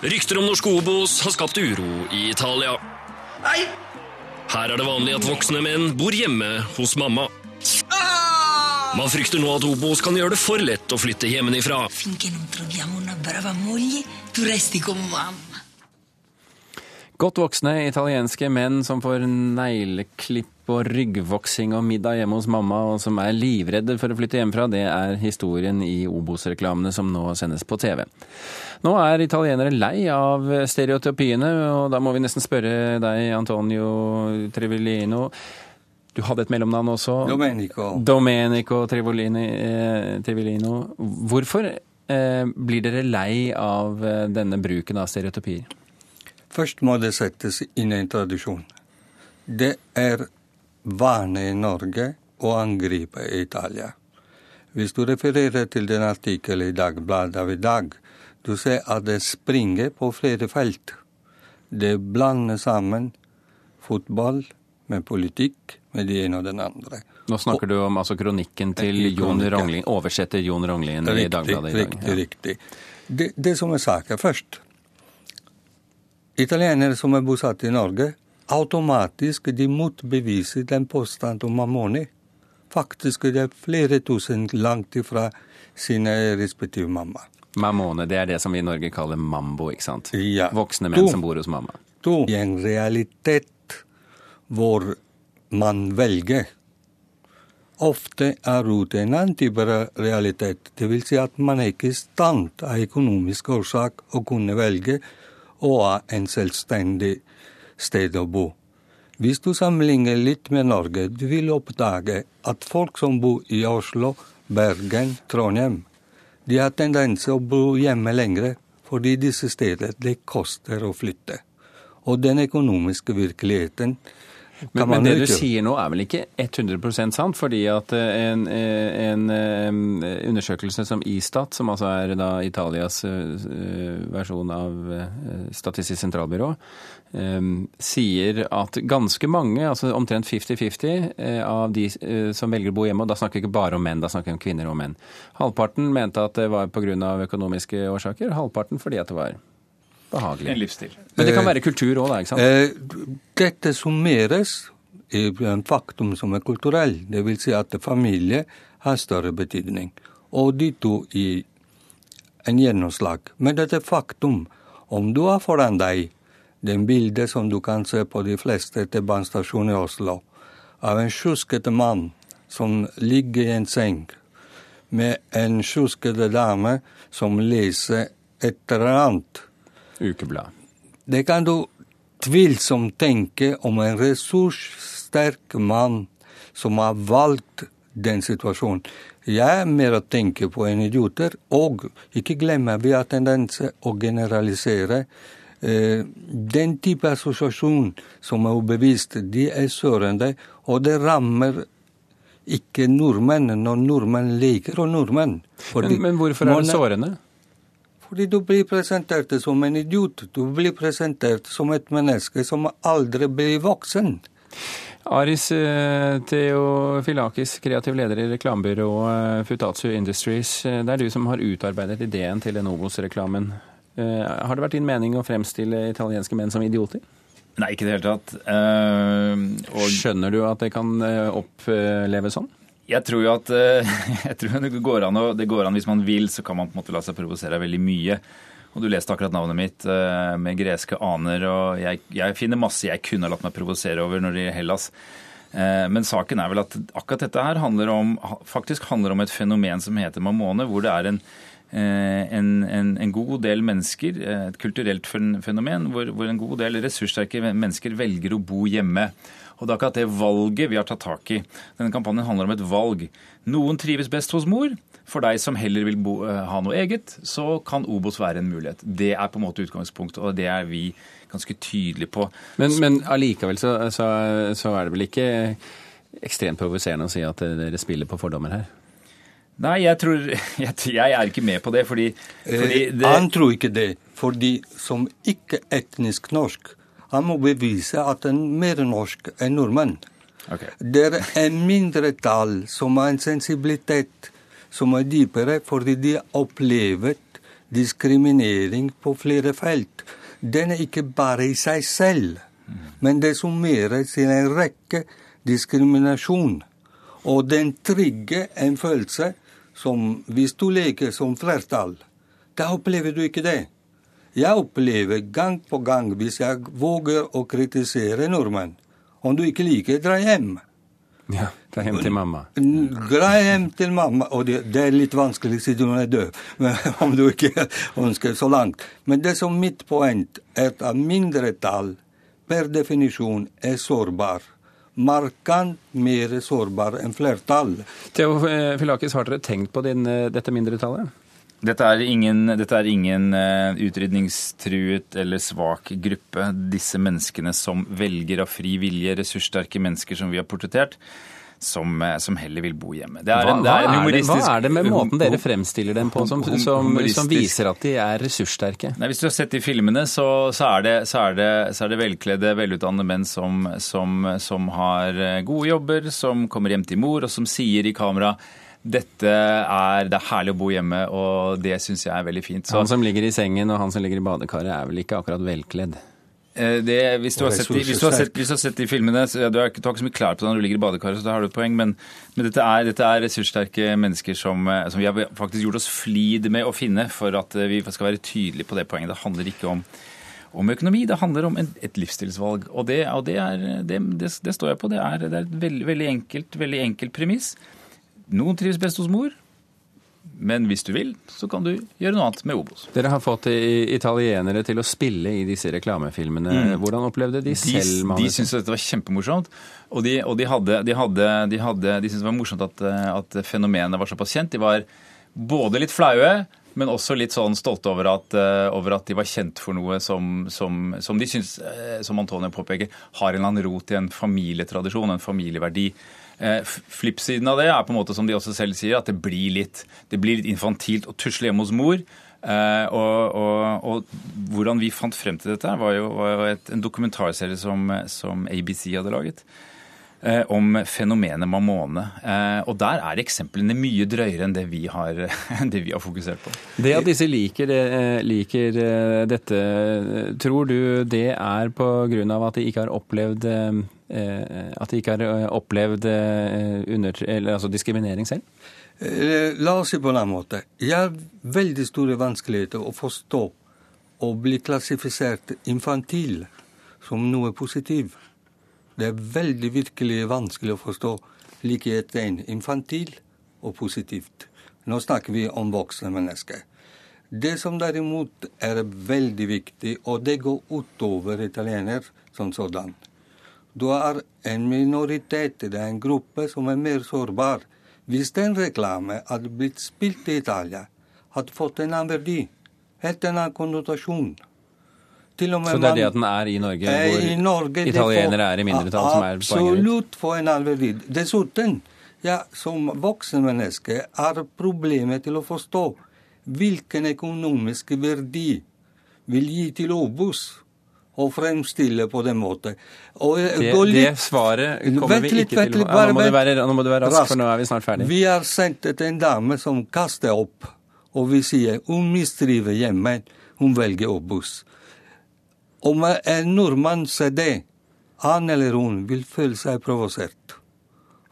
Rykter om norske Obos har skapt uro i Italia. Nei! Her er det vanlig at voksne menn bor hjemme hos mamma. Ah! Man frykter nå at Obos kan gjøre det for lett å flytte hjemmefra. Finché non troviamo una brava moglie, tu resti con mamma. Godt voksne italienske menn som får negleklipp og ryggvoksing og middag hjemme hos mamma, og som er livredde for å flytte hjemmefra, det er historien i Obos-reklamene som nå sendes på TV. Nå er italienere lei av stereotypiene, og da må vi nesten spørre deg, Antonio Trivellino. Du hadde et mellomnavn også. Domenico. Domenico Trevolini, eh. Hvorfor eh, blir dere lei av eh, denne bruken av stereotypier? Først må det settes inn en tradisjon. Det er vane i Norge å angripe Italia. Hvis du refererer til den artikkelen i Dagbladet av i dag, du ser at det springer på flere felt. Det blander sammen fotball med politikk med det ene og den andre. Nå snakker du om altså, kronikken til Jon. Rongling, oversetter Jon Ronglien i Dagbladet i dag. riktig, riktig. Det, det som er saken først Italienere som er bosatt i Norge, automatisk de motbeviser den påstand om Mammoni. Faktisk er det flere tusen langt ifra sine respektive mamma. Mamone, det er det som vi i Norge kaller mambo, ikke sant? Ja. Voksne menn To. som bor hos mamma. To, i en realitet hvor man velger. Ofte er ute en annen type realitet, dvs. Si at man er ikke i stand av økonomisk årsak å kunne velge å ha en selvstendig sted å bo. Hvis du sammenligner litt med Norge, du vil oppdage at folk som bor i Oslo, Bergen, Trondheim, de har tendens til å bo hjemme lengre, fordi disse stedene det koster å flytte. Og den økonomiske virkeligheten Men, men det du sier nå er vel ikke 100% sant? Fordi at eh, en, eh, en eh, undersøkelse som Istat, som altså er da Italias versjon av Statistisk sentralbyrå, sier at ganske mange, altså omtrent 50-50 eh, av de som velger å bo hjemme, og da snakker vi ikke bare om menn, da snakker vi om kvinner og menn. Halvparten mente at det var pga. økonomiske årsaker, halvparten fordi at det var behagelig. En livsstil. Men det kan være kultur òg, ikke sant? Eh, Dette summeres i en faktum som er kulturell, Det vil Si at familie har større betydning. Og de to i en gjennomslag. Men dette faktum, om du har foran deg den bildet som du kan se på de fleste T-banestasjoner i Oslo, av en sjuskete mann som ligger i en seng med en sjuskete dame som leser et eller annet Ukeblad. det kan du tvilsomt tenke om en ressurssterk mann som har valgt den situasjonen. Jeg er mer å tenke på en idioter, og ikke glemmer vi har tendens å generalisere. Eh, den type assosiasjon som er ubevisst, de er sørende, og det rammer ikke nordmenn når nordmenn liker og nordmenn. Men, men hvorfor er det sårende? Fordi du blir presentert som en idiot. Du blir presentert som et menneske som aldri blir voksen. Aris eh, Theofilakis, kreativ leder i reklamebyrået eh, Futatsu Industries. Eh, Det er du som har utarbeidet ideen til. Eh, Har det vært din mening å fremstille italienske menn som idioter? Nei, ikke i det hele tatt. Uh, og Skjønner du at det kan oppleves sånn? Jeg tror jo at eh, jeg tror det går an, det går an hvis man vil, så kan man på en måte la seg provosere veldig mye. Og Du leste akkurat navnet mitt eh, med greske aner, og jeg, jeg finner masse jeg kunne latt meg provosere over når det gjelder Hellas. Eh, Men saken er vel at akkurat dette her handler om, faktisk handler om et fenomen som heter mamone, hvor det er en, en, en, en god del mennesker, et kulturelt fenomen, hvor, hvor en god del ressurssterke mennesker velger å bo hjemme. Og det er akkurat det valget vi har tatt tak i. Denne kampanjen handler om et valg. Noen trives best hos mor. For deg som heller vil bo, eh, ha noe eget, så kan Obos være en mulighet. Det er på en måte utgangspunktet, og det er vi ganske tydelige på. Men, men allikevel så, så, så er det vel ikke ekstremt provoserende å si at dere spiller på fordommer her? Nei, jeg tror Jeg, jeg er ikke med på det, fordi, fordi Eh, det, Han tror ikke det, fordi som ikke etnisk norsk, han må bevise at han er mer norsk enn nordmenn. Okay. Det er mindretall som har en sensibilitet som er dypere, fordi de har opplevd diskriminering på flere felt. Den er ikke bare i seg selv, men det summerer til en rekke diskriminasjon. Og den trygger en følelse som hvis du leker som flertall, da opplever du ikke det. Jeg opplever gang på gang, hvis jeg våger å kritisere nordmenn, om du ikke liker, dra hjem. Ja, Dra hjem til mamma. Dra hjem til mamma. Og det, det er litt vanskelig siden hun er død, men om du ikke ønsker så langt. Men det som mitt poeng er at mindretall per definisjon er sårbar. Markant mer sårbar enn flertall. Theo eh, Filakis, har dere tenkt på din, eh, dette mindretallet? Dette er ingen, dette er ingen uh, utrydningstruet eller svak gruppe. Disse menneskene som velger av fri vilje, ressurssterke mennesker som vi har portrettert, som, uh, som heller vil bo hjemme. Det er Hva, det er en humoristisk er det, hva er det med måten dere fremstiller dem på som, som, som viser at de er ressurssterke? Nei, Hvis du har sett de filmene, så, så, er, det, så, det, så er det velkledde, velutdannede menn som, som, som har eh, gode jobber, som kommer hjem til mor, og som sier i kamera dette er, det er herlig å bo hjemme, og det syns jeg er veldig fint. Så Han som ligger i sengen og han som ligger i badekaret er vel ikke akkurat velkledd? eh, det, hvis, du har sett hvis, du har sett, hvis du har sett de filmene så, ja, Du er ikke, du har ikke så mye klær på deg når du ligger i badekaret, så da har du et poeng. Men, men dette, er, dette er ressurssterke mennesker som, eh, som vi har faktisk gjort oss flid med å finne for at eh, vi skal være tydelige på det poenget. Det handler ikke om om økonomi, det handler om en, et livsstilsvalg. Og, det, og det, er, det, det, det står jeg på. Det er, det er et veldig, veldig, enkelt, veldig enkelt premiss. Noen trives best hos mor, men hvis du vil, så kan du gjøre noe annet med Obos. Dere har fått italienere til å spille i disse reklamefilmene. Hvordan opplevde de De, selv de syntes dette var kjempemorsomt. Og de, og de hadde, de hadde, de hadde, de syntes det var morsomt at, eh, at fenomenet var såpass kjent. De var både litt flaue, men også litt sånn stolte over at, eh, over at de var kjent for noe som, som, som de syns, eh, som Antonio påpeker, har en eller annen rot i en familietradisjon, en familieverdi. Eh, Flippsiden av det er på en måte som de også selv sier, at det blir litt, det blir litt infantilt å tusle hjemme hos mor. Eh, og, og, og hvordan vi fant frem til dette, var jo, var jo et, en dokumentarserie som, som ABC hadde laget. Eh, Om fenomenet Mamone. Eh, og der er eksemplene mye drøyere enn det vi har, det vi har fokusert på. Det at disse liker, eh, liker dette, tror du det er på grunn av at de ikke har opplevd eh, at de ikke har opplevd under, eller, altså diskriminering selv? La oss si på den måten. Jeg har veldig store vanskeligheter å forstå og bli klassifisert infantil som noe positivt. Det er veldig virkelig vanskelig å forstå likheten infantil og positivt. Nå snakker vi om voksne mennesker. Det som derimot er veldig viktig, og det går utover italiener som sådan Du har en minoritet, det er en gruppe som er mer sårbar. Hvis den reklame hadde blitt spilt i Italia, hadde fått en annen verdi, helt en annen konnotasjon. Til og med Så det er det at den er i Norge, Eh, hvor i Norge, italienere er i mindretall, som er poenget ditt? Absolutt få en annen. Dessuten, ja, som voksen menneske er problemet til å forstå hvilken økonomisk verdi vil gi til Obos å fremstille på den måten. Og eh, Det, det svaret kommer vi ikke til. å nå, må du være, må du være rask, rask, for nå er vi snart ferdig. Vi har sendt en dame som kaster opp, og vi sier hun mistriver hjemme, hun velger Obos. Om en nordmann ser det, han eller hun vil føle seg provosert.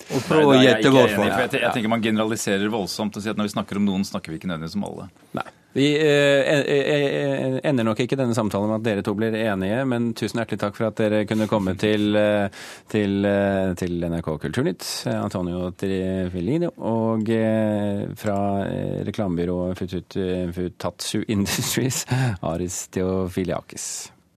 Og prøve å gjette hvorfor. Jeg, Jeg, jeg tenker man generaliserer voldsomt og sier at når vi snakker om noen, snakker vi ikke nødvendigvis om alle. Nei. Vi eh, eh, ender nok ikke denne samtalen med at dere to blir enige, men tusen hjertelig takk for at dere kunne komme til, eh, til, eh, til NRK Kulturnytt. eh, Antonio Trivellino og eh, fra eh, reklamebyrået Futatsu Industries, Aris Theofiliakis.